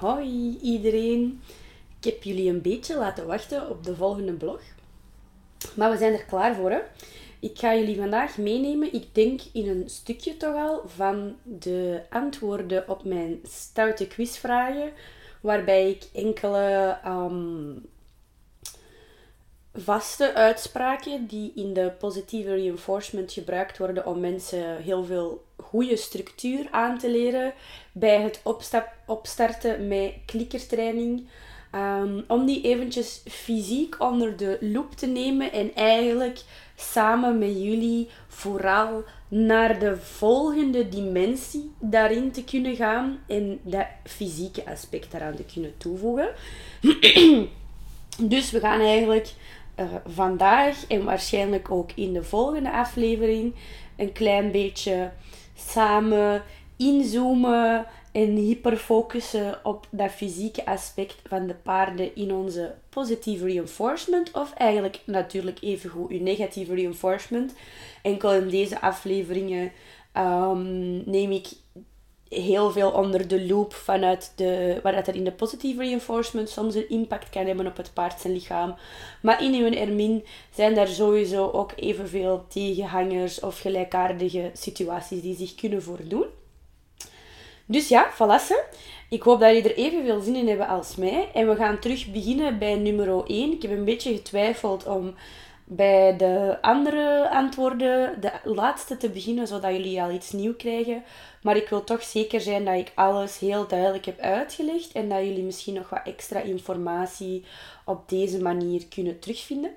Hoi iedereen. Ik heb jullie een beetje laten wachten op de volgende blog. Maar we zijn er klaar voor. Hè? Ik ga jullie vandaag meenemen, ik denk in een stukje toch al, van de antwoorden op mijn stoute quizvragen. Waarbij ik enkele ehm, vaste uitspraken die in de positieve reinforcement gebruikt worden om mensen heel veel goede structuur aan te leren bij het opstarten met klikkertraining. Um, om die eventjes fysiek onder de loep te nemen en eigenlijk samen met jullie vooral naar de volgende dimensie daarin te kunnen gaan en dat fysieke aspect daaraan te kunnen toevoegen. dus we gaan eigenlijk vandaag en waarschijnlijk ook in de volgende aflevering een klein beetje samen inzoomen en hyperfocussen op dat fysieke aspect van de paarden in onze positieve reinforcement. Of eigenlijk natuurlijk evengoed uw negatieve reinforcement. Enkel in deze afleveringen um, neem ik heel veel onder de loop vanuit de, waar dat er in de positieve reinforcement soms een impact kan hebben op het paard zijn lichaam. Maar in uw Ermin zijn daar sowieso ook evenveel tegenhangers of gelijkaardige situaties die zich kunnen voordoen. Dus ja, valassen. Ik hoop dat jullie er evenveel zin in hebben als mij. En we gaan terug beginnen bij nummer 1. Ik heb een beetje getwijfeld om bij de andere antwoorden de laatste te beginnen, zodat jullie al iets nieuw krijgen. Maar ik wil toch zeker zijn dat ik alles heel duidelijk heb uitgelegd en dat jullie misschien nog wat extra informatie op deze manier kunnen terugvinden.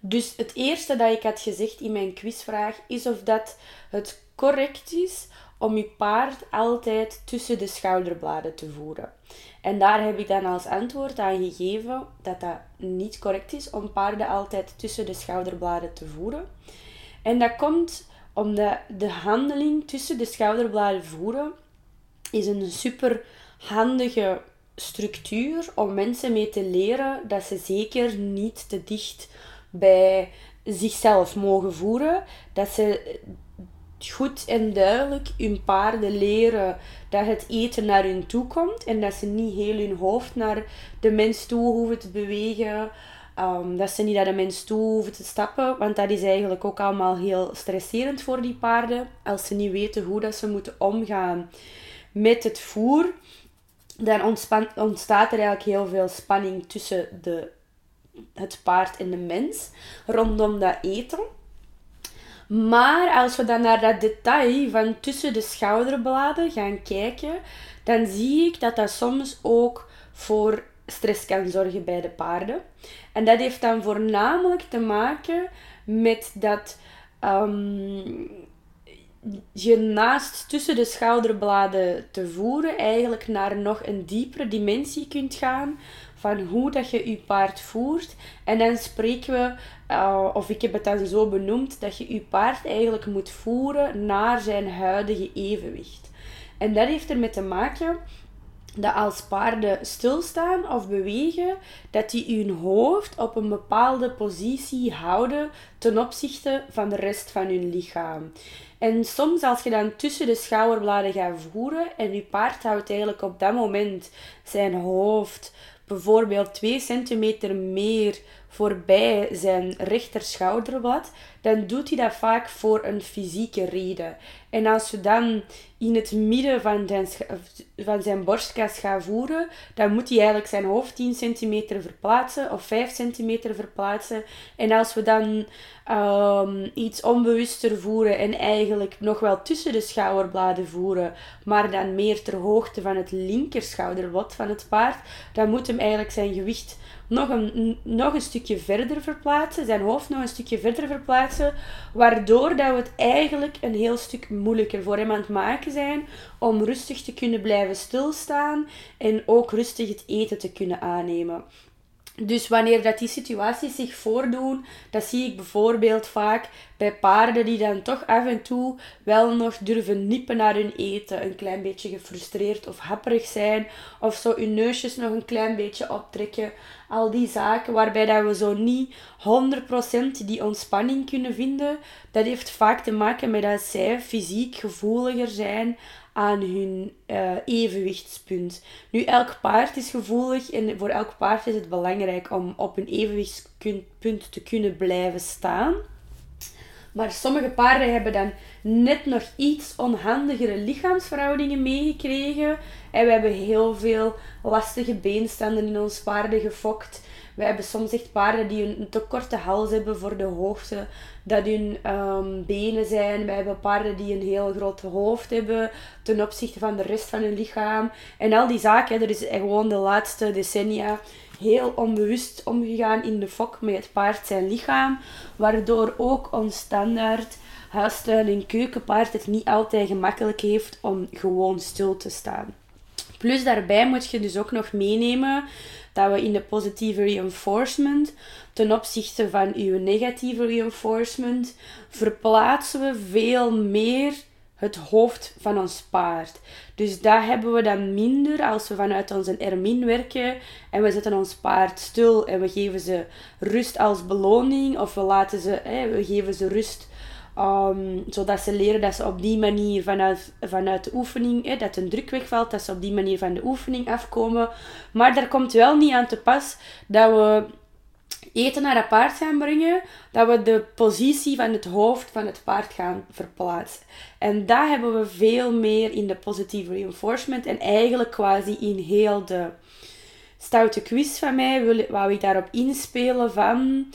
Dus het eerste dat ik had gezegd in mijn quizvraag is of dat het correct is om je paard altijd tussen de schouderbladen te voeren. En daar heb ik dan als antwoord aan gegeven dat dat niet correct is om paarden altijd tussen de schouderbladen te voeren. En dat komt omdat de handeling tussen de schouderbladen voeren is een super handige structuur om mensen mee te leren dat ze zeker niet te dicht bij zichzelf mogen voeren. Dat ze goed en duidelijk hun paarden leren dat het eten naar hun toe komt en dat ze niet heel hun hoofd naar de mens toe hoeven te bewegen. Um, dat ze niet naar de mens toe hoeven te stappen, want dat is eigenlijk ook allemaal heel stresserend voor die paarden. Als ze niet weten hoe dat ze moeten omgaan met het voer, dan ontstaat er eigenlijk heel veel spanning tussen de, het paard en de mens rondom dat eten. Maar als we dan naar dat detail van tussen de schouderbladen gaan kijken, dan zie ik dat dat soms ook voor stress kan zorgen bij de paarden. En dat heeft dan voornamelijk te maken met dat um, je naast tussen de schouderbladen te voeren eigenlijk naar nog een diepere dimensie kunt gaan van hoe dat je je paard voert. En dan spreken we, uh, of ik heb het dan zo benoemd, dat je je paard eigenlijk moet voeren naar zijn huidige evenwicht. En dat heeft ermee te maken dat als paarden stilstaan of bewegen, dat die hun hoofd op een bepaalde positie houden ten opzichte van de rest van hun lichaam. En soms als je dan tussen de schouderbladen gaat voeren en je paard houdt eigenlijk op dat moment zijn hoofd bijvoorbeeld 2 centimeter meer voorbij zijn rechter schouderblad, dan doet hij dat vaak voor een fysieke reden. En als we dan in het midden van zijn, van zijn borstkas gaan voeren, dan moet hij eigenlijk zijn hoofd 10 centimeter verplaatsen of 5 centimeter verplaatsen. En als we dan um, iets onbewuster voeren en eigenlijk nog wel tussen de schouderbladen voeren, maar dan meer ter hoogte van het linker schouderblad van het paard, dan moet hem eigenlijk zijn gewicht nog een, nog een stukje verder verplaatsen, zijn hoofd nog een stukje verder verplaatsen, waardoor dat we het eigenlijk een heel stuk moeilijker voor hem aan het maken zijn om rustig te kunnen blijven stilstaan en ook rustig het eten te kunnen aannemen. Dus wanneer dat die situaties zich voordoen, dat zie ik bijvoorbeeld vaak bij paarden die dan toch af en toe wel nog durven nippen naar hun eten, een klein beetje gefrustreerd of happerig zijn, of zo hun neusjes nog een klein beetje optrekken. Al die zaken waarbij dat we zo niet 100% die ontspanning kunnen vinden, dat heeft vaak te maken met dat zij fysiek gevoeliger zijn aan hun uh, evenwichtspunt. Nu, elk paard is gevoelig en voor elk paard is het belangrijk om op een evenwichtspunt te kunnen blijven staan. Maar sommige paarden hebben dan net nog iets onhandigere lichaamsverhoudingen meegekregen. En we hebben heel veel lastige beenstanden in ons paarden gefokt. We hebben soms echt paarden die een te korte hals hebben voor de hoogte dat hun um, benen zijn. We hebben paarden die een heel groot hoofd hebben ten opzichte van de rest van hun lichaam. En al die zaken, er is gewoon de laatste decennia heel onbewust omgegaan in de fok met het paard zijn lichaam. Waardoor ook ons standaard huistuin- en keukenpaard het niet altijd gemakkelijk heeft om gewoon stil te staan. Plus daarbij moet je dus ook nog meenemen dat we in de positieve reinforcement ten opzichte van uw negatieve reinforcement verplaatsen we veel meer het hoofd van ons paard. Dus dat hebben we dan minder als we vanuit onze ermin werken en we zetten ons paard stil en we geven ze rust als beloning of we laten ze, hè, we geven ze rust um, zodat ze leren dat ze op die manier vanuit, vanuit de oefening, hè, dat een druk wegvalt, dat ze op die manier van de oefening afkomen. Maar daar komt wel niet aan te pas dat we eten naar het paard gaan brengen, dat we de positie van het hoofd van het paard gaan verplaatsen. En dat hebben we veel meer in de positieve reinforcement en eigenlijk quasi in heel de stoute quiz van mij wil, wou ik daarop inspelen van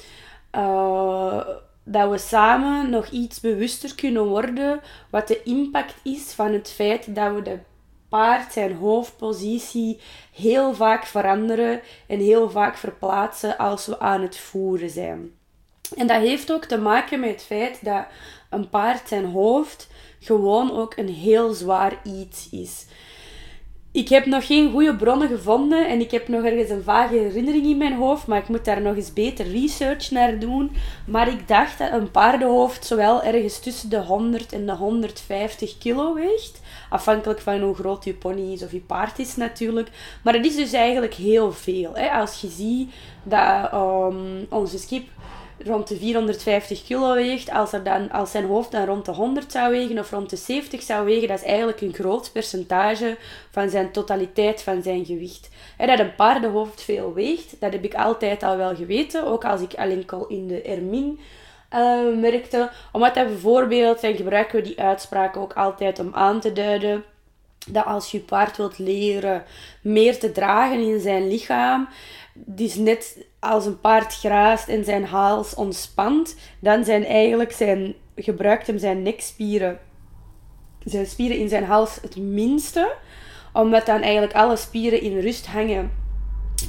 uh, dat we samen nog iets bewuster kunnen worden wat de impact is van het feit dat we de paard zijn hoofdpositie heel vaak veranderen en heel vaak verplaatsen als we aan het voeren zijn. En dat heeft ook te maken met het feit dat een paard zijn hoofd gewoon ook een heel zwaar iets is. Ik heb nog geen goede bronnen gevonden en ik heb nog ergens een vage herinnering in mijn hoofd, maar ik moet daar nog eens beter research naar doen. Maar ik dacht dat een paardenhoofd zowel ergens tussen de 100 en de 150 kilo weegt. Afhankelijk van hoe groot je pony is of je paard is natuurlijk. Maar het is dus eigenlijk heel veel. Hè? Als je ziet dat um, onze skip rond de 450 kilo weegt, als, er dan, als zijn hoofd dan rond de 100 zou wegen of rond de 70 zou wegen, dat is eigenlijk een groot percentage van zijn totaliteit van zijn gewicht. En dat een paardenhoofd veel weegt, dat heb ik altijd al wel geweten, ook als ik alleen al in de Ermin uh, merkte. Omdat dat bijvoorbeeld, en gebruiken we die uitspraak ook altijd om aan te duiden, dat als je paard wilt leren meer te dragen in zijn lichaam, is net als een paard graast en zijn hals ontspant, dan zijn eigenlijk zijn, gebruikt hem zijn nekspieren, zijn spieren in zijn hals het minste, omdat dan eigenlijk alle spieren in rust hangen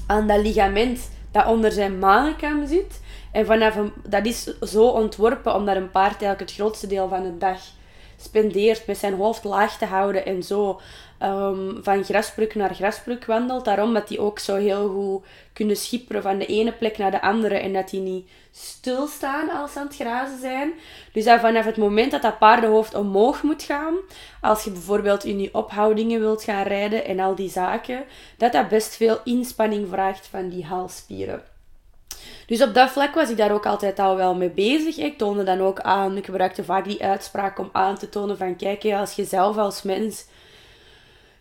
aan dat ligament dat onder zijn manenkam zit. En vanaf dat is zo ontworpen omdat een paard eigenlijk het grootste deel van de dag spendeert met zijn hoofd laag te houden en zo um, van grasbruk naar grasbruk wandelt. Daarom dat die ook zo heel goed kunnen schipperen van de ene plek naar de andere en dat die niet stilstaan als ze aan het grazen zijn. Dus dat vanaf het moment dat dat paardenhoofd omhoog moet gaan, als je bijvoorbeeld in je ophoudingen wilt gaan rijden en al die zaken, dat dat best veel inspanning vraagt van die halsspieren. Dus op dat vlak was ik daar ook altijd al wel mee bezig. Ik toonde dan ook aan, ik gebruikte vaak die uitspraak om aan te tonen van kijk, als je zelf als mens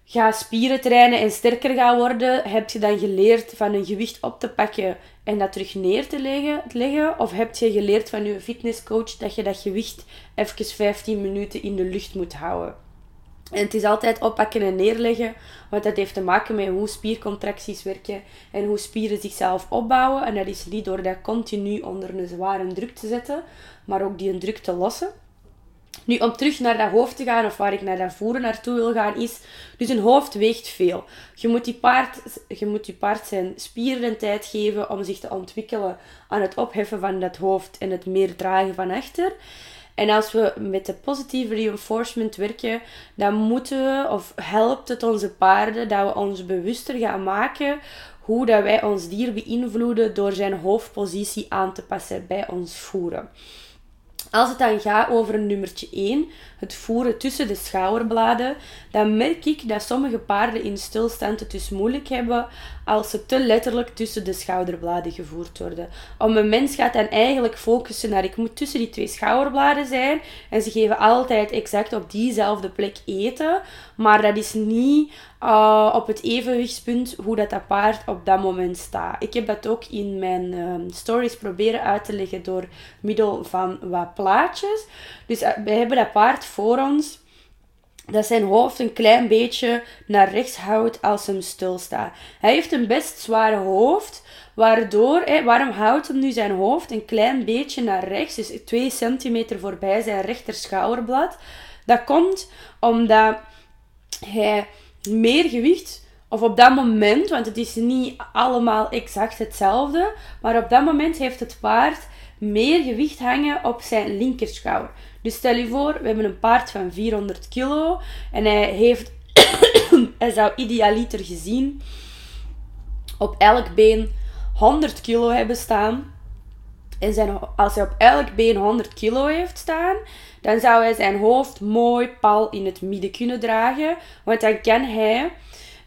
gaat spieren trainen en sterker gaat worden, heb je dan geleerd van een gewicht op te pakken en dat terug neer te leggen, leggen? Of heb je geleerd van je fitnesscoach dat je dat gewicht even 15 minuten in de lucht moet houden? En het is altijd oppakken en neerleggen, want dat heeft te maken met hoe spiercontracties werken en hoe spieren zichzelf opbouwen. En dat is niet door dat continu onder een zware druk te zetten, maar ook die druk te lossen. Nu, om terug naar dat hoofd te gaan, of waar ik naar dat voeren naartoe wil gaan, is... Dus een hoofd weegt veel. Je moet die paard, je moet die paard zijn spieren tijd geven om zich te ontwikkelen aan het opheffen van dat hoofd en het meer dragen van achter. En als we met de positieve reinforcement werken, dan moeten we, of helpt het onze paarden, dat we ons bewuster gaan maken hoe dat wij ons dier beïnvloeden door zijn hoofdpositie aan te passen bij ons voeren. Als het dan gaat over een nummertje 1, het voeren tussen de schouderbladen, dan merk ik dat sommige paarden in stilstand het dus moeilijk hebben als ze te letterlijk tussen de schouderbladen gevoerd worden. Om een mens gaat dan eigenlijk focussen naar ik moet tussen die twee schouderbladen zijn en ze geven altijd exact op diezelfde plek eten, maar dat is niet uh, op het evenwichtspunt hoe dat, paard op dat moment staat. Ik heb dat ook in mijn uh, stories proberen uit te leggen door middel van wat plaatjes. Dus uh, we hebben dat paard voor ons dat zijn hoofd een klein beetje naar rechts houdt als hem stilstaat. Hij heeft een best zware hoofd, waardoor, hè, waarom houdt hem nu zijn hoofd een klein beetje naar rechts, dus 2 centimeter voorbij zijn rechter schouderblad? Dat komt omdat hij meer gewicht, of op dat moment, want het is niet allemaal exact hetzelfde, maar op dat moment heeft het paard meer gewicht hangen op zijn linkerschouder. Dus stel je voor, we hebben een paard van 400 kilo en hij heeft, hij zou idealiter gezien op elk been 100 kilo hebben staan. En zijn, als hij op elk been 100 kilo heeft staan, dan zou hij zijn hoofd mooi pal in het midden kunnen dragen. Want dan kan hij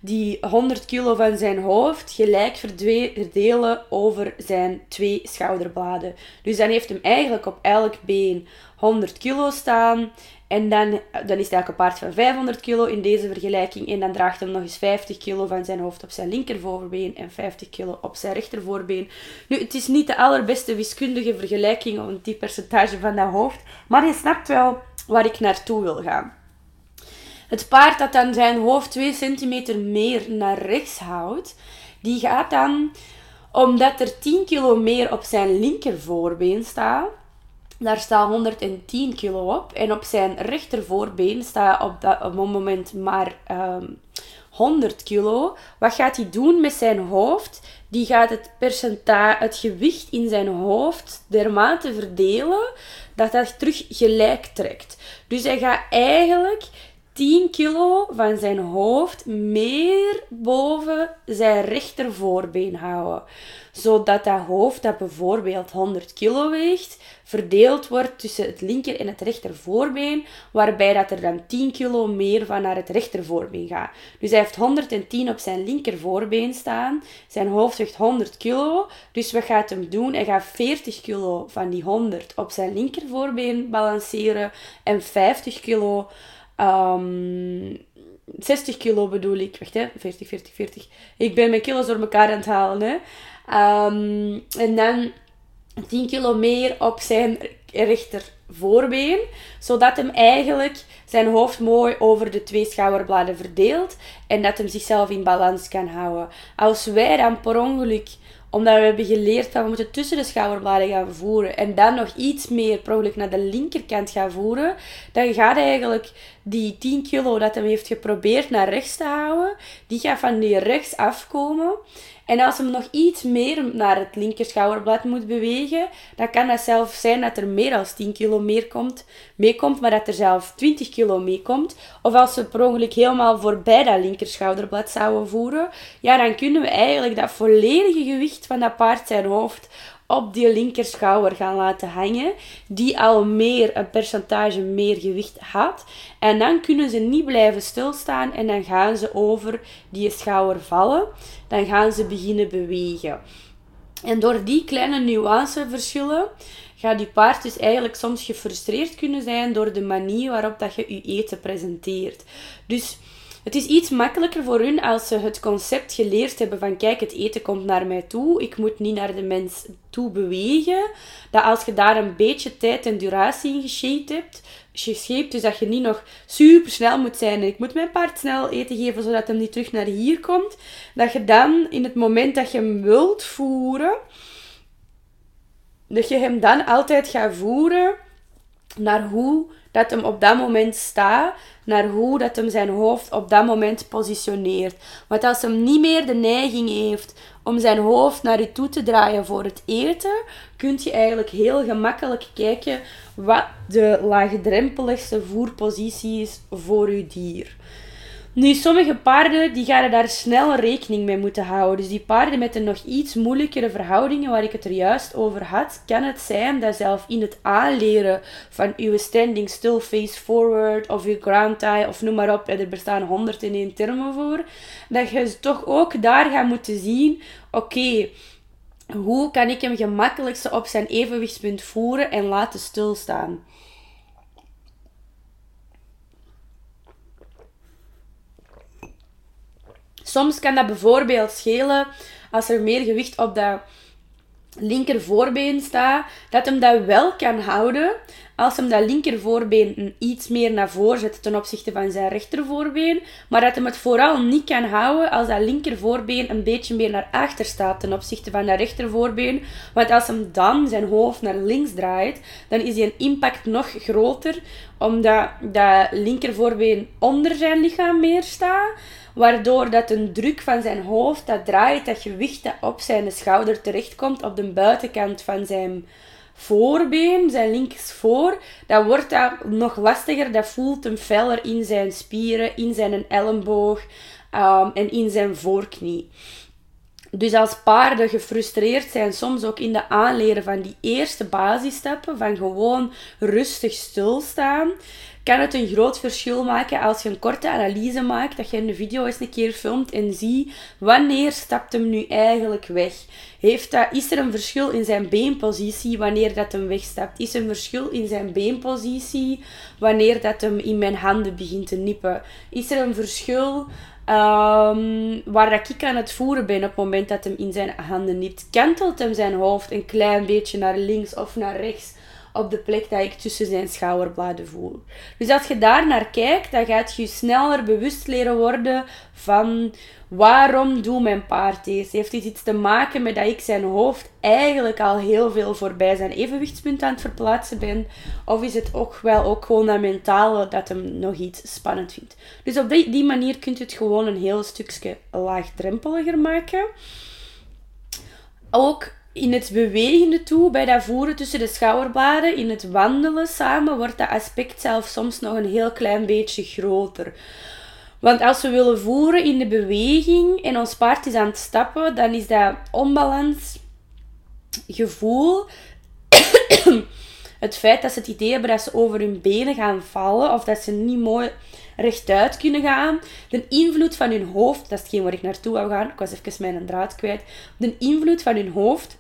die 100 kilo van zijn hoofd gelijk verdelen over zijn twee schouderbladen. Dus dan heeft hem eigenlijk op elk been 100 kilo staan. En dan, dan is het eigenlijk een paard van 500 kilo in deze vergelijking. En dan draagt hem nog eens 50 kilo van zijn hoofd op zijn linkervoorbeen en 50 kilo op zijn rechtervoorbeen. Nu, het is niet de allerbeste wiskundige vergelijking om die percentage van dat hoofd. Maar je snapt wel waar ik naartoe wil gaan. Het paard dat dan zijn hoofd 2 centimeter meer naar rechts houdt, die gaat dan, omdat er 10 kilo meer op zijn linkervoorbeen staat, daar staat 110 kilo op. En op zijn rechtervoorbeen staat op dat moment maar um, ehm, 100 kilo. Wat gaat hij doen met zijn hoofd? Die gaat het percentage, het gewicht in zijn hoofd dermate verdelen dat dat terug gelijk trekt. Dus hij gaat eigenlijk 10 kilo van zijn hoofd meer boven zijn rechtervoorbeen houden. Zodat dat hoofd, dat bijvoorbeeld 100 kilo weegt, verdeeld wordt tussen het linker en het rechtervoorbeen, waarbij dat er dan 10 kilo meer van naar het rechtervoorbeen gaat. Dus hij heeft 110 op zijn linkervoorbeen staan. Zijn hoofd weegt 100 kilo. Dus wat gaat hem doen? Hij gaat 40 kilo van die 100 op zijn linkervoorbeen balanceren en 50 kilo Um, ehm, 60 kilo bedoel ik. Wacht, hè. 40, 40, 40. Ik ben mijn kilo's door elkaar aan het halen, hè. Um, en dan 10 kilo meer op zijn rechter voorbeen, zodat hem eigenlijk zijn hoofd mooi over de twee schouderbladen verdeelt en dat hem zichzelf in balans kan houden. Als wij dan per ongeluk omdat we hebben geleerd dat we moeten tussen de schouderbladen gaan voeren. En dan nog iets meer per naar de linkerkant gaan voeren. Dan gaat eigenlijk die 10 kilo dat hij heeft geprobeerd naar rechts te houden. Die gaat van die rechts afkomen. En als hem nog iets meer naar het linker schouderblad moet bewegen, dan kan dat zelf zijn dat er meer dan 10 kilo meer komt, meekomt, maar dat er zelf 20 kilo meekomt. Of als we per ongeluk helemaal voorbij dat linker schouderblad zouden voeren, ja, dan kunnen we eigenlijk dat volledige gewicht van dat paard zijn hoofd op die linkerschouder gaan laten hangen, die al meer, een percentage meer gewicht had. En dan kunnen ze niet blijven stilstaan en dan gaan ze over die schouder vallen. Dan gaan ze beginnen bewegen. En door die kleine nuanceverschillen gaat je paard dus eigenlijk soms gefrustreerd kunnen zijn door de manier waarop dat je je eten presenteert. Dus het is iets makkelijker voor hun als ze het concept geleerd hebben van kijk, het eten komt naar mij toe, ik moet niet naar de mens toe bewegen. Dat als je daar een beetje tijd en duratie in geshaped hebt, geshaped, dus dat je niet nog super snel moet zijn en ik moet mijn paard snel eten geven zodat hij niet terug naar hier komt, dat je dan in het moment dat je hem wilt voeren, dat je hem dan altijd gaat voeren naar hoe dat hem op dat moment staat, naar hoe dat hem zijn hoofd op dat moment positioneert. Want als hem niet meer de neiging heeft om zijn hoofd naar je toe te draaien voor het eten, kun je eigenlijk heel gemakkelijk kijken wat de laagdrempeligste voerpositie is voor je dier. Nu, sommige paarden die gaan daar snel rekening mee moeten houden. Dus die paarden met een nog iets moeilijkere verhoudingen, waar ik het er juist over had, kan het zijn dat zelf in het aanleren van uw standing still face forward of uw ground tie of noem maar op, er bestaan 101 termen voor, dat je toch ook daar gaat moeten zien, oké, hoe kan ik hem gemakkelijkst op zijn evenwichtspunt voeren en laten stilstaan? Soms kan dat bijvoorbeeld schelen als er meer gewicht op dat linker voorbeen staat, dat hem dat wel kan houden als hem dat linker voorbeen iets meer naar voren zet ten opzichte van zijn rechter voorbeen, maar dat hem het vooral niet kan houden als dat linker voorbeen een beetje meer naar achter staat ten opzichte van dat rechter voorbeen. Want als hem dan zijn hoofd naar links draait, dan is die impact nog groter, omdat dat linker voorbeen onder zijn lichaam meer staat waardoor dat een druk van zijn hoofd, dat draait, dat gewicht dat op zijn schouder terechtkomt op de buitenkant van zijn voorbeen, zijn links voor, dan wordt dat nog lastiger. Dat voelt hem feller in zijn spieren, in zijn elleboog um, en in zijn voorknie. Dus als paarden gefrustreerd zijn, soms ook in de aanleren van die eerste basisstappen, van gewoon rustig stilstaan, kan het een groot verschil maken als je een korte analyse maakt, dat je een video eens een keer filmt en zie wanneer stapt hem nu eigenlijk weg. Heeft dat, is er een verschil in zijn beenpositie wanneer dat hem wegstapt? Is er een verschil in zijn beenpositie wanneer dat hem in mijn handen begint te nippen? Is er een verschil um, waar dat ik aan het voeren ben op het moment dat hem in zijn handen nipt? Kantelt hem zijn hoofd een klein beetje naar links of naar rechts? Op de plek dat ik tussen zijn schouderbladen voel. Dus als je daar naar kijkt, dan gaat je sneller bewust leren worden van waarom doet mijn paard deze? Heeft dit iets te maken met dat ik zijn hoofd eigenlijk al heel veel voorbij zijn evenwichtspunt aan het verplaatsen ben? Of is het ook wel ook gewoon dat mentale dat hem nog iets spannend vindt? Dus op die, die manier kunt je het gewoon een heel stukje laagdrempeliger maken. Ook in het bewegende toe, bij dat voeren tussen de schouderbladen, in het wandelen samen, wordt dat aspect zelf soms nog een heel klein beetje groter. Want als we willen voeren in de beweging en ons paard is aan het stappen, dan is dat onbalans gevoel. het feit dat ze het idee hebben dat ze over hun benen gaan vallen of dat ze niet mooi rechtuit kunnen gaan. De invloed van hun hoofd, dat is hetgeen waar ik naartoe wou gaan. Ik was even mijn draad kwijt. De invloed van hun hoofd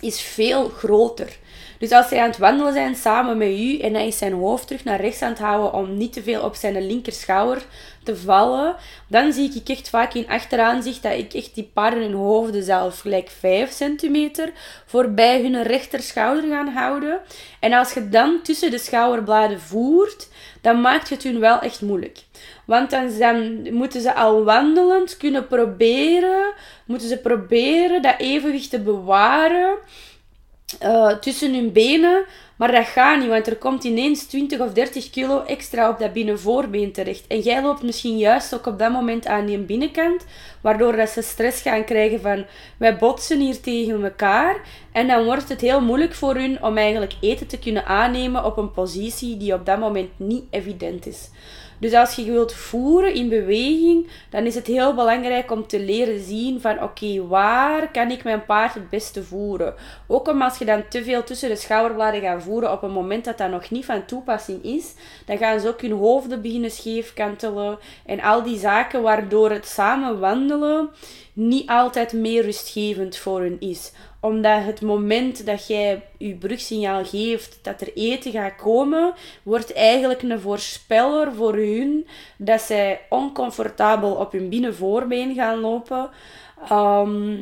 is veel groter. Dus als zij aan het wandelen zijn samen met u en hij is zijn hoofd terug naar rechts aan het houden om niet te veel op zijn linkerschouder te vallen, dan zie ik echt vaak in zicht dat ik echt die paarden hun hoofden zelf gelijk 5 centimeter voorbij hun rechterschouder gaan houden. En als je dan tussen de schouderbladen voert, dan maakt het hun wel echt moeilijk. Want dan, dan moeten ze al wandelend kunnen proberen, moeten ze proberen dat evenwicht te bewaren uh, tussen hun benen. Maar dat gaat niet, want er komt ineens 20 of 30 kilo extra op dat binnenvoorbeen terecht. En jij loopt misschien juist ook op dat moment aan die binnenkant, waardoor dat ze stress gaan krijgen van wij botsen hier tegen elkaar. En dan wordt het heel moeilijk voor hun om eigenlijk eten te kunnen aannemen op een positie die op dat moment niet evident is. Dus als je wilt voeren in beweging, dan is het heel belangrijk om te leren zien van oké, waar kan ik mijn paard het beste voeren? Ook om als je dan te veel tussen de schouderbladen gaat voeren op een moment dat dat nog niet van toepassing is, dan gaan ze ook hun hoofden beginnen scheef kantelen en al die zaken waardoor het samen wandelen niet altijd meer rustgevend voor hun is omdat het moment dat jij je brugsignaal geeft dat er eten gaat komen, wordt eigenlijk een voorspeller voor hun dat zij oncomfortabel op hun binnenvoorbeen gaan lopen. Ehm,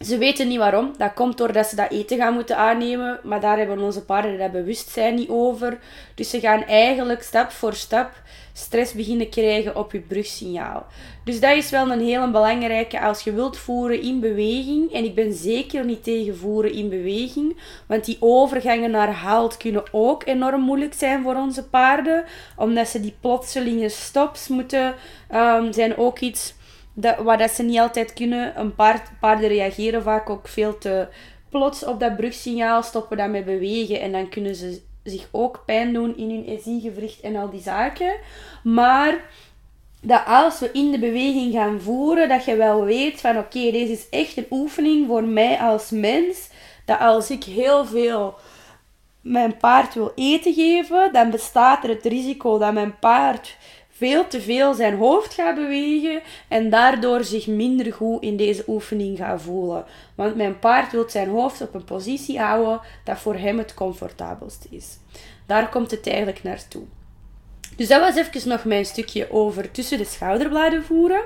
ze weten niet waarom. Dat komt doordat ze dat eten gaan moeten aannemen. Maar daar hebben onze paarden dat bewustzijn niet over. Dus ze gaan eigenlijk stap voor stap stress beginnen krijgen op je brugsignaal. Dus dat is wel een hele belangrijke als je wilt voeren in beweging. En ik ben zeker niet tegen voeren in beweging. Want die overgangen naar halt kunnen ook enorm moeilijk zijn voor onze paarden. Omdat ze die plotselinge stops moeten, um, zijn ook iets dat, waar dat ze niet altijd kunnen. Een paard, paarden reageren vaak ook veel te plots op dat brugsignaal, stoppen dat met bewegen en dan kunnen ze zich ook pijn doen in hun SI-gewricht en al die zaken. Maar dat als we in de beweging gaan voeren, dat je wel weet van oké, deze is echt een oefening voor mij als mens. Dat als ik heel veel mijn paard wil eten geven, dan bestaat er het risico dat mijn paard veel te veel zijn hoofd gaat bewegen en daardoor zich minder goed in deze oefening gaat voelen. Want mijn paard wil zijn hoofd op een positie houden dat voor hem het comfortabelst is. Daar komt het eigenlijk naartoe. Dus dat was even nog mijn stukje over tussen de schouderbladen voeren.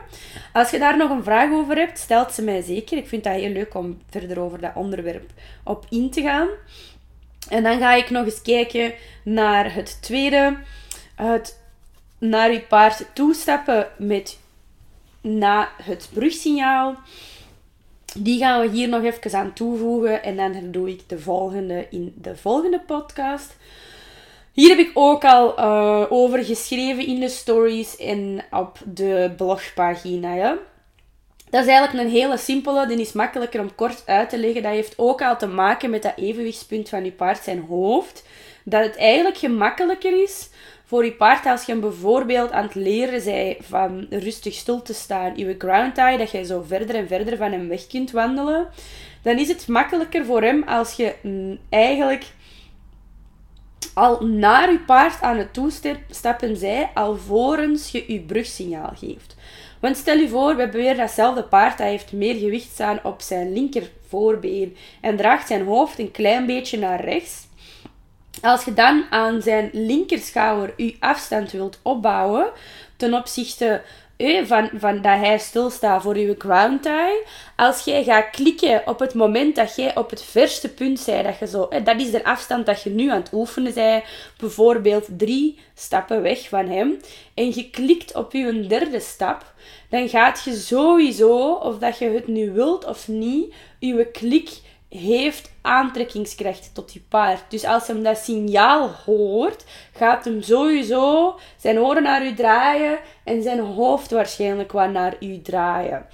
Als je daar nog een vraag over hebt, stelt ze mij zeker. Ik vind dat heel leuk om verder over dat onderwerp op in te gaan. En dan ga ik nog eens kijken naar het tweede. Het naar je paard toestappen met na het brugsignaal. Die gaan we hier nog even aan toevoegen en dan doe ik de volgende in de volgende podcast. Hier heb ik ook al uh, over geschreven in de stories en op de blogpagina. Ja. Dat is eigenlijk een hele simpele, die is makkelijker om kort uit te leggen. Dat heeft ook al te maken met dat evenwichtspunt van je paard zijn hoofd. Dat het eigenlijk gemakkelijker is voor je paard als je hem bijvoorbeeld aan het leren zij van rustig stil te staan, je ground tie, dat je zo verder en verder van hem weg kunt wandelen, dan is het makkelijker voor hem als je eigenlijk al naar je paard aan het toestappen zij, alvorens je je brugsignaal geeft. Want stel je voor, we hebben weer datzelfde paard, dat heeft meer gewicht staan op zijn linker voorbeen en draagt zijn hoofd een klein beetje naar rechts. Als je dan aan zijn linkerschouder je afstand wilt opbouwen ten opzichte eh, van, van dat hij stilstaat voor je ground tie. Als jij gaat klikken op het moment dat jij op het verste punt zei, dat je zo, eh, dat is de afstand dat je nu aan het oefenen bent, bijvoorbeeld drie stappen weg van hem, en je klikt op je derde stap, dan gaat je sowieso, of dat je het nu wilt of niet, je klik heeft aantrekkingskracht tot je paard. Dus als hem dat signaal hoort, gaat hem sowieso zijn oren naar u draaien en zijn hoofd waarschijnlijk wat naar u draaien.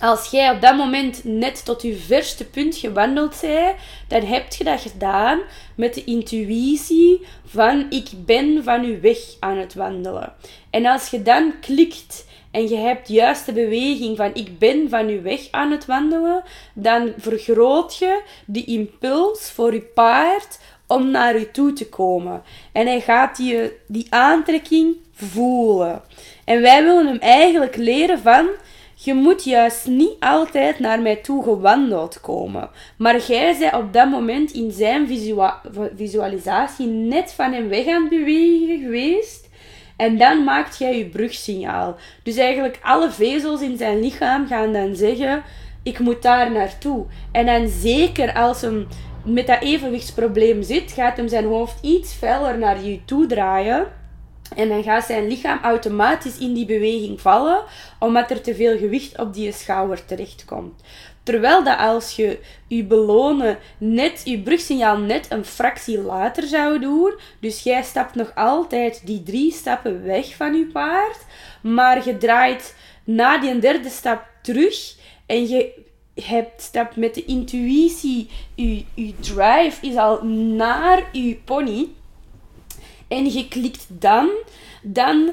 Als jij op dat moment net tot je verste punt gewandeld bent, dan heb je dat gedaan met de intuïtie van ik ben van u weg aan het wandelen. En als je dan klikt en je hebt juist de beweging van ik ben van je weg aan het wandelen, dan vergroot je die impuls voor je paard om naar je toe te komen. En hij gaat die, die aantrekking voelen. En wij willen hem eigenlijk leren van je moet juist niet altijd naar mij toe gewandeld komen. Maar jij bent op dat moment in zijn visualisatie net van hem weg aan het bewegen geweest. En dan maakt jij je brugsignaal. Dus eigenlijk alle vezels in zijn lichaam gaan dan zeggen: Ik moet daar naartoe. En dan zeker als hem met dat evenwichtsprobleem zit, gaat hem zijn hoofd iets feller naar je toe draaien. En dan gaat zijn lichaam automatisch in die beweging vallen, omdat er te veel gewicht op die schouder terechtkomt. Terwijl dat als je je belonen net, je brugsignaal net een fractie later zou doen, dus jij stapt nog altijd die drie stappen weg van je paard, maar je draait na die derde stap terug en je hebt stapt met de intuïtie, je, je drive is al naar je pony en je klikt dan, dan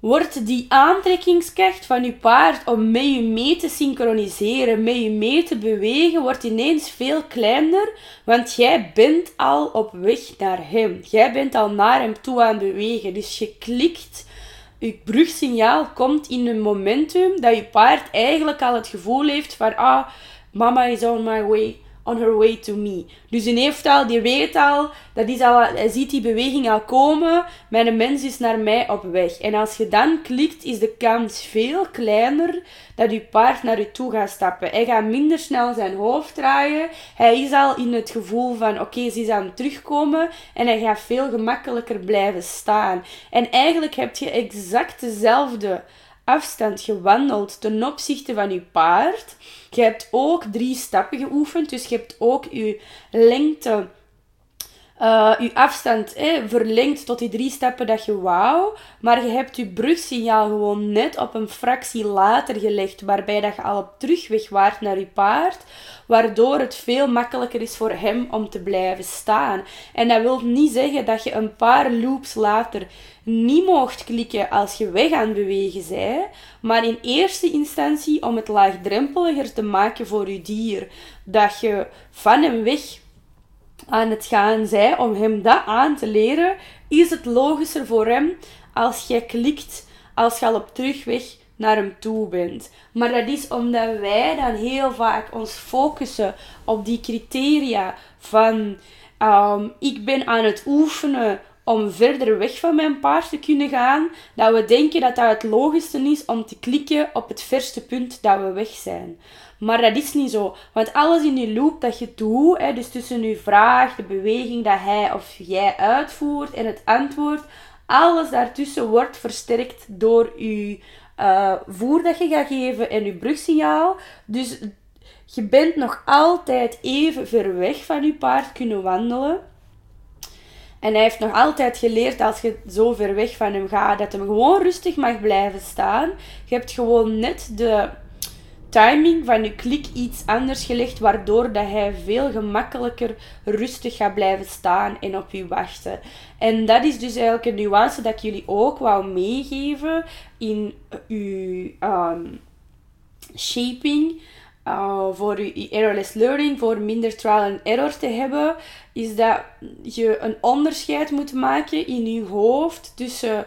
wordt die aantrekkingskracht van je paard om met je mee te synchroniseren, met je mee te bewegen, wordt ineens veel kleiner, want jij bent al op weg naar hem. Jij bent al naar hem toe aan het bewegen. Dus je klikt, je brugsignaal komt in een momentum dat je paard eigenlijk al het gevoel heeft van, ah, mama is on my way on her way to me. Dus die heeft al, die weet al, dat is al, hij ziet die beweging al komen, mijn mens is naar mij op weg. En als je dan klikt, is de kans veel kleiner dat je paard naar je toe gaat stappen. Hij gaat minder snel zijn hoofd draaien. Hij is al in het gevoel van, oké, ze is aan het terugkomen. En hij gaat veel gemakkelijker blijven staan. En eigenlijk heb je exact dezelfde afstand gewandeld ten opzichte van je paard. Je hebt ook drie stappen geoefend, dus je hebt ook je lengte uh, afstand eh, verlengt tot die drie stappen dat je wou, maar je hebt je brugsignaal gewoon net op een fractie later gelegd, waarbij dat je al op terugweg waart naar je paard, waardoor het veel makkelijker is voor hem om te blijven staan. En dat wil niet zeggen dat je een paar loops later niet mocht klikken als je weg aan het bewegen bent, maar in eerste instantie om het laagdrempeliger te maken voor je dier, dat je van hem weg aan het gaan zij om hem dat aan te leren, is het logischer voor hem als jij klikt als je al op terugweg naar hem toe bent. Maar dat is omdat wij dan heel vaak ons focussen op die criteria van um, ik ben aan het oefenen om verder weg van mijn paard te kunnen gaan, dat we denken dat dat het logischste is om te klikken op het verste punt dat we weg zijn. Maar dat is niet zo. Want alles in die loop dat je doet, hè, dus tussen je vraag, de beweging dat hij of jij uitvoert en het antwoord, alles daartussen wordt versterkt door je uh, voer dat je gaat geven en je brugsignaal. Dus je bent nog altijd even ver weg van je paard kunnen wandelen. En hij heeft nog altijd geleerd als je zo ver weg van hem gaat, dat hem gewoon rustig mag blijven staan. Je hebt gewoon net de timing van je klik iets anders gelegd, waardoor dat hij veel gemakkelijker rustig gaat blijven staan en op je wachten. En dat is dus eigenlijk een nuance dat ik jullie ook wou meegeven in je um, shaping. Uh, voor je errorless learning, voor minder trial and error te hebben, is dat je een onderscheid moet maken in je hoofd tussen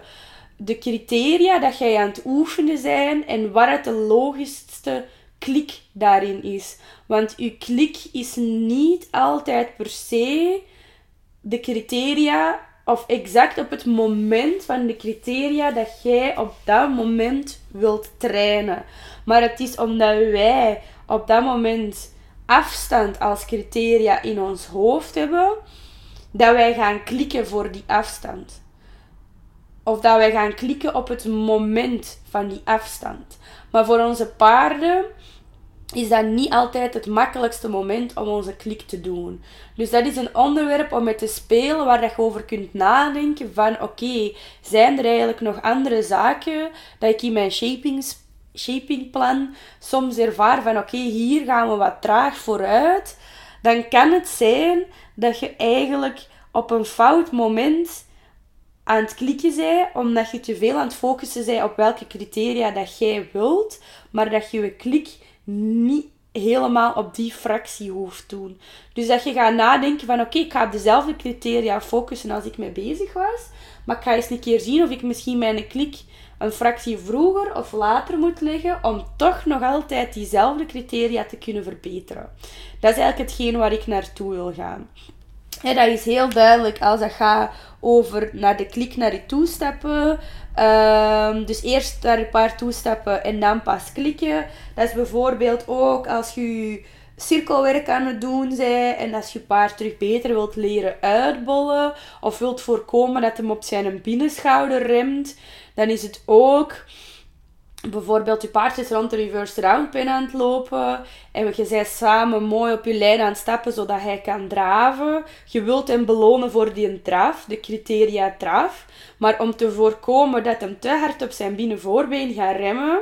de criteria dat jij aan het oefenen zijn en wat het de logischste klik daarin is. Want je klik is niet altijd per se de criteria of exact op het moment van de criteria dat jij op dat moment wilt trainen. Maar het is omdat wij op dat moment afstand als criteria in ons hoofd hebben, dat wij gaan klikken voor die afstand. Of dat wij gaan klikken op het moment van die afstand. Maar voor onze paarden is dat niet altijd het makkelijkste moment om onze klik te doen. Dus dat is een onderwerp om met te spelen waar je over kunt nadenken van oké, zijn er eigenlijk nog andere zaken dat ik in mijn shapings, shapingplan soms ervaar van oké, hier gaan we wat traag vooruit. Dan kan het zijn dat je eigenlijk op een fout moment aan het klikken zij, omdat je te veel aan het focussen bent op welke criteria dat jij wilt, maar dat je je klik niet helemaal op die fractie hoeft doen. Dus dat je gaat nadenken van oké, ik ga op dezelfde criteria focussen als ik mee bezig was, maar ik ga eens een keer zien of ik misschien mijn klik een fractie vroeger of later moet leggen om toch nog altijd diezelfde criteria te kunnen verbeteren. Dat is eigenlijk hetgeen waar ik naartoe wil gaan. Dat is heel duidelijk als dat gaat over naar de klik naar je toestappen. Um, dus eerst naar een paar toestappen en dan pas klikken. Dat is bijvoorbeeld ook als je cirkelwerk aan het doen bent en als je paard terug beter wilt leren uitbollen of wilt voorkomen dat hem op zijn binnenschouder remt, dan is het ook bijvoorbeeld je paard is rond de reverse round pin aan het lopen en je bent samen mooi op je lijn aan het stappen zodat hij kan draven. Je wilt hem belonen voor die draf, de criteria draf. Maar om te voorkomen dat hem te hard op zijn binnenvoorbeen gaat remmen,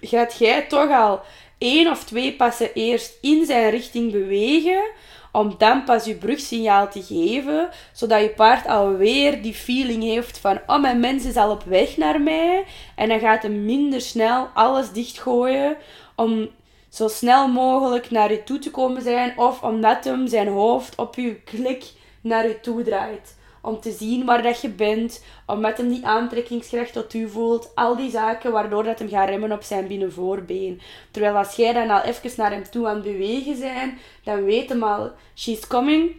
gaat jij toch al één of twee passen eerst in zijn richting bewegen om dan pas je brugsignaal te geven, zodat je paard alweer die feeling heeft van oh, mijn mens is al op weg naar mij. En dan gaat hem minder snel alles dichtgooien om zo snel mogelijk naar je toe te komen zijn of omdat hem zijn hoofd op je klik naar je toe draait om te zien waar dat je bent, om met hem die aantrekkingskracht tot u voelt, al die zaken waardoor dat hem gaat remmen op zijn binnenvoorbeen. Terwijl als jij dan al even naar hem toe aan het bewegen zijn, dan weet hem al, she's coming.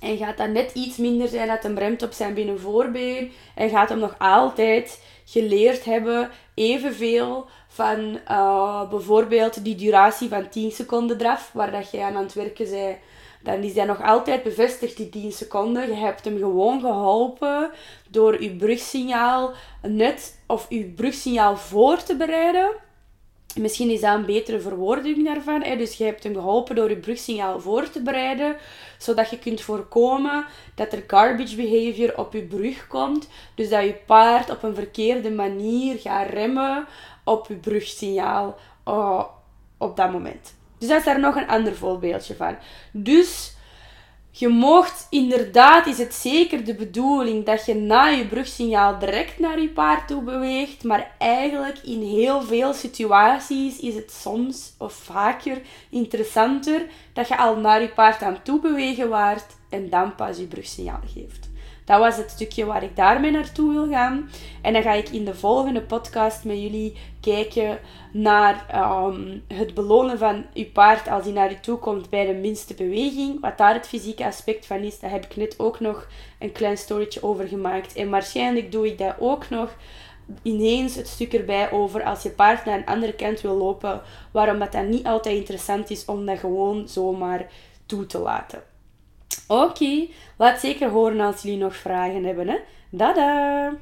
En gaat dat net iets minder zijn dat hem remt op zijn binnenvoorbeen. En gaat hem nog altijd geleerd hebben, evenveel van uh, bijvoorbeeld die duratie van 10 seconden draf, waar dat jij aan aan het werken bent dan is hij nog altijd bevestigd die 10 seconden. Je hebt hem gewoon geholpen door je brugsignaal net of je brugsignaal voor te bereiden. Misschien is dat een betere verwoording daarvan. Hè? Dus je hebt hem geholpen door je brugsignaal voor te bereiden, zodat je kunt voorkomen dat er garbage behavior op je brug komt. Dus dat je paard op een verkeerde manier gaat remmen op je brugsignaal uh, op dat moment. Dus dat is daar nog een ander voorbeeldje van. Dus je mocht, inderdaad is het zeker de bedoeling dat je na je brugsignaal direct naar je paard toe beweegt. Maar eigenlijk in heel veel situaties is het soms of vaker interessanter dat je al naar je paard aan toe bewegen waart en dan pas je brugsignaal geeft. Dat was het stukje waar ik daarmee naartoe wil gaan. En dan ga ik in de volgende podcast met jullie kijken naar ehm, het belonen van je paard als hij naar je toe komt bij de minste beweging. Wat daar het fysieke aspect van is, daar heb ik net ook nog een klein storytje over gemaakt. En waarschijnlijk doe ik dat ook nog ineens het stuk erbij over als je paard naar een andere kant wil lopen, waarom dat dan niet altijd interessant is om dat gewoon zomaar toe te laten. Oké, laat zeker horen als jullie nog vragen hebben. Hè? Dada!